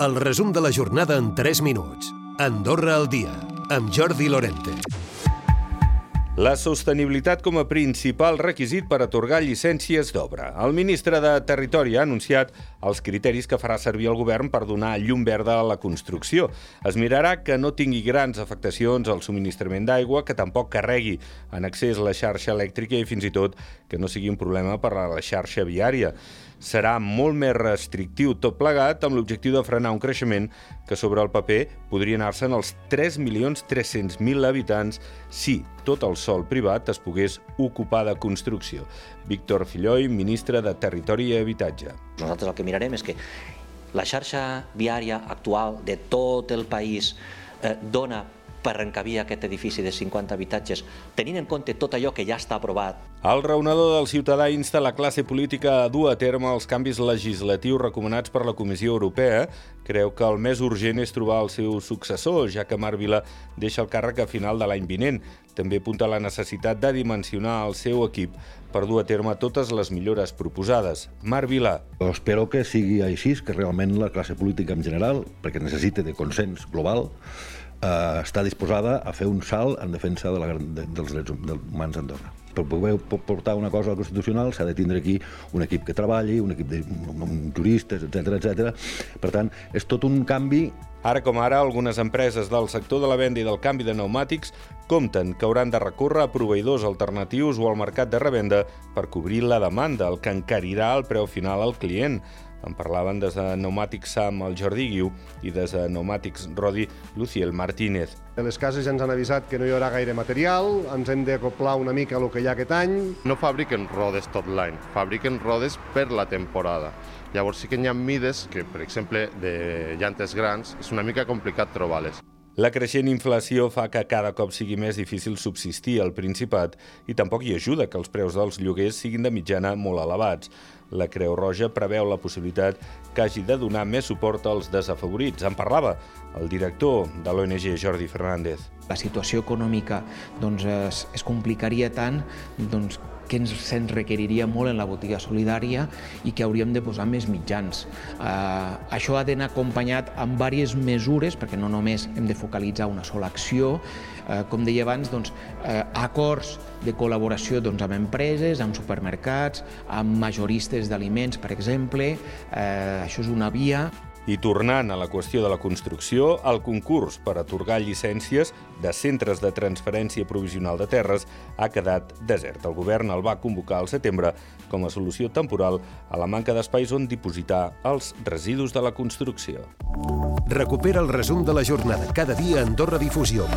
El resum de la jornada en 3 minuts. Andorra al dia, amb Jordi Lorente. La sostenibilitat com a principal requisit per atorgar llicències d'obra. El ministre de Territori ha anunciat els criteris que farà servir el govern per donar llum verda a la construcció. Es mirarà que no tingui grans afectacions al subministrament d'aigua, que tampoc carregui en accés la xarxa elèctrica i fins i tot que no sigui un problema per a la xarxa viària serà molt més restrictiu tot plegat amb l'objectiu de frenar un creixement que sobre el paper podria anar-se'n als 3.300.000 habitants si tot el sol privat es pogués ocupar de construcció. Víctor Filloi, ministre de Territori i Habitatge. Nosaltres el que mirarem és que la xarxa viària actual de tot el país eh, dona per encabir aquest edifici de 50 habitatges, tenint en compte tot allò que ja està aprovat. El raonador del ciutadà insta la classe política a dur a terme els canvis legislatius recomanats per la Comissió Europea. Creu que el més urgent és trobar el seu successor, ja que Marc Vila deixa el càrrec a final de l'any vinent. També apunta la necessitat de dimensionar el seu equip per dur a terme totes les millores proposades. Marc Vila. Espero que sigui així, que realment la classe política en general, perquè necessita de consens global, eh, està disposada a fer un salt en defensa de la, de, dels drets humans a Andorra. Per poder portar una cosa al Constitucional s'ha de tindre aquí un equip que treballi, un equip de juristes, etc etc. Per tant, és tot un canvi Ara com ara, algunes empreses del sector de la venda i del canvi de pneumàtics compten que hauran de recórrer a proveïdors alternatius o al mercat de revenda per cobrir la demanda, el que encarirà el preu final al client. En parlaven des de Pneumàtics Sam, el Jordi Guiu, i des de Pneumàtics Rodi, Luciel Martínez. Les cases ja ens han avisat que no hi haurà gaire material, ens hem d'acoplar una mica el que hi ha aquest any. No fabriquen rodes tot l'any, fabriquen rodes per la temporada. Llavors sí que hi ha mides que, per exemple, de llantes grans, és una mica complicat trobar-les. La creixent inflació fa que cada cop sigui més difícil subsistir al Principat i tampoc hi ajuda que els preus dels lloguers siguin de mitjana molt elevats. La Creu Roja preveu la possibilitat que hagi de donar més suport als desafavorits. En parlava el director de l'ONG, Jordi Fernández. La situació econòmica doncs, es, es complicaria tant doncs, que ens, se'ns requeriria molt en la botiga solidària i que hauríem de posar més mitjans. Eh, això ha d'anar acompanyat amb diverses mesures, perquè no només hem de focalitzar una sola acció, eh, com deia abans, doncs, eh, acords de col·laboració doncs, amb empreses, amb supermercats, amb majoristes d'aliments, per exemple. Eh, això és una via. I tornant a la qüestió de la construcció, el concurs per atorgar llicències de centres de transferència provisional de terres ha quedat desert. El govern el va convocar al setembre com a solució temporal a la manca d'espais on dipositar els residus de la construcció. Recupera el resum de la jornada cada dia a Andorra Difusió.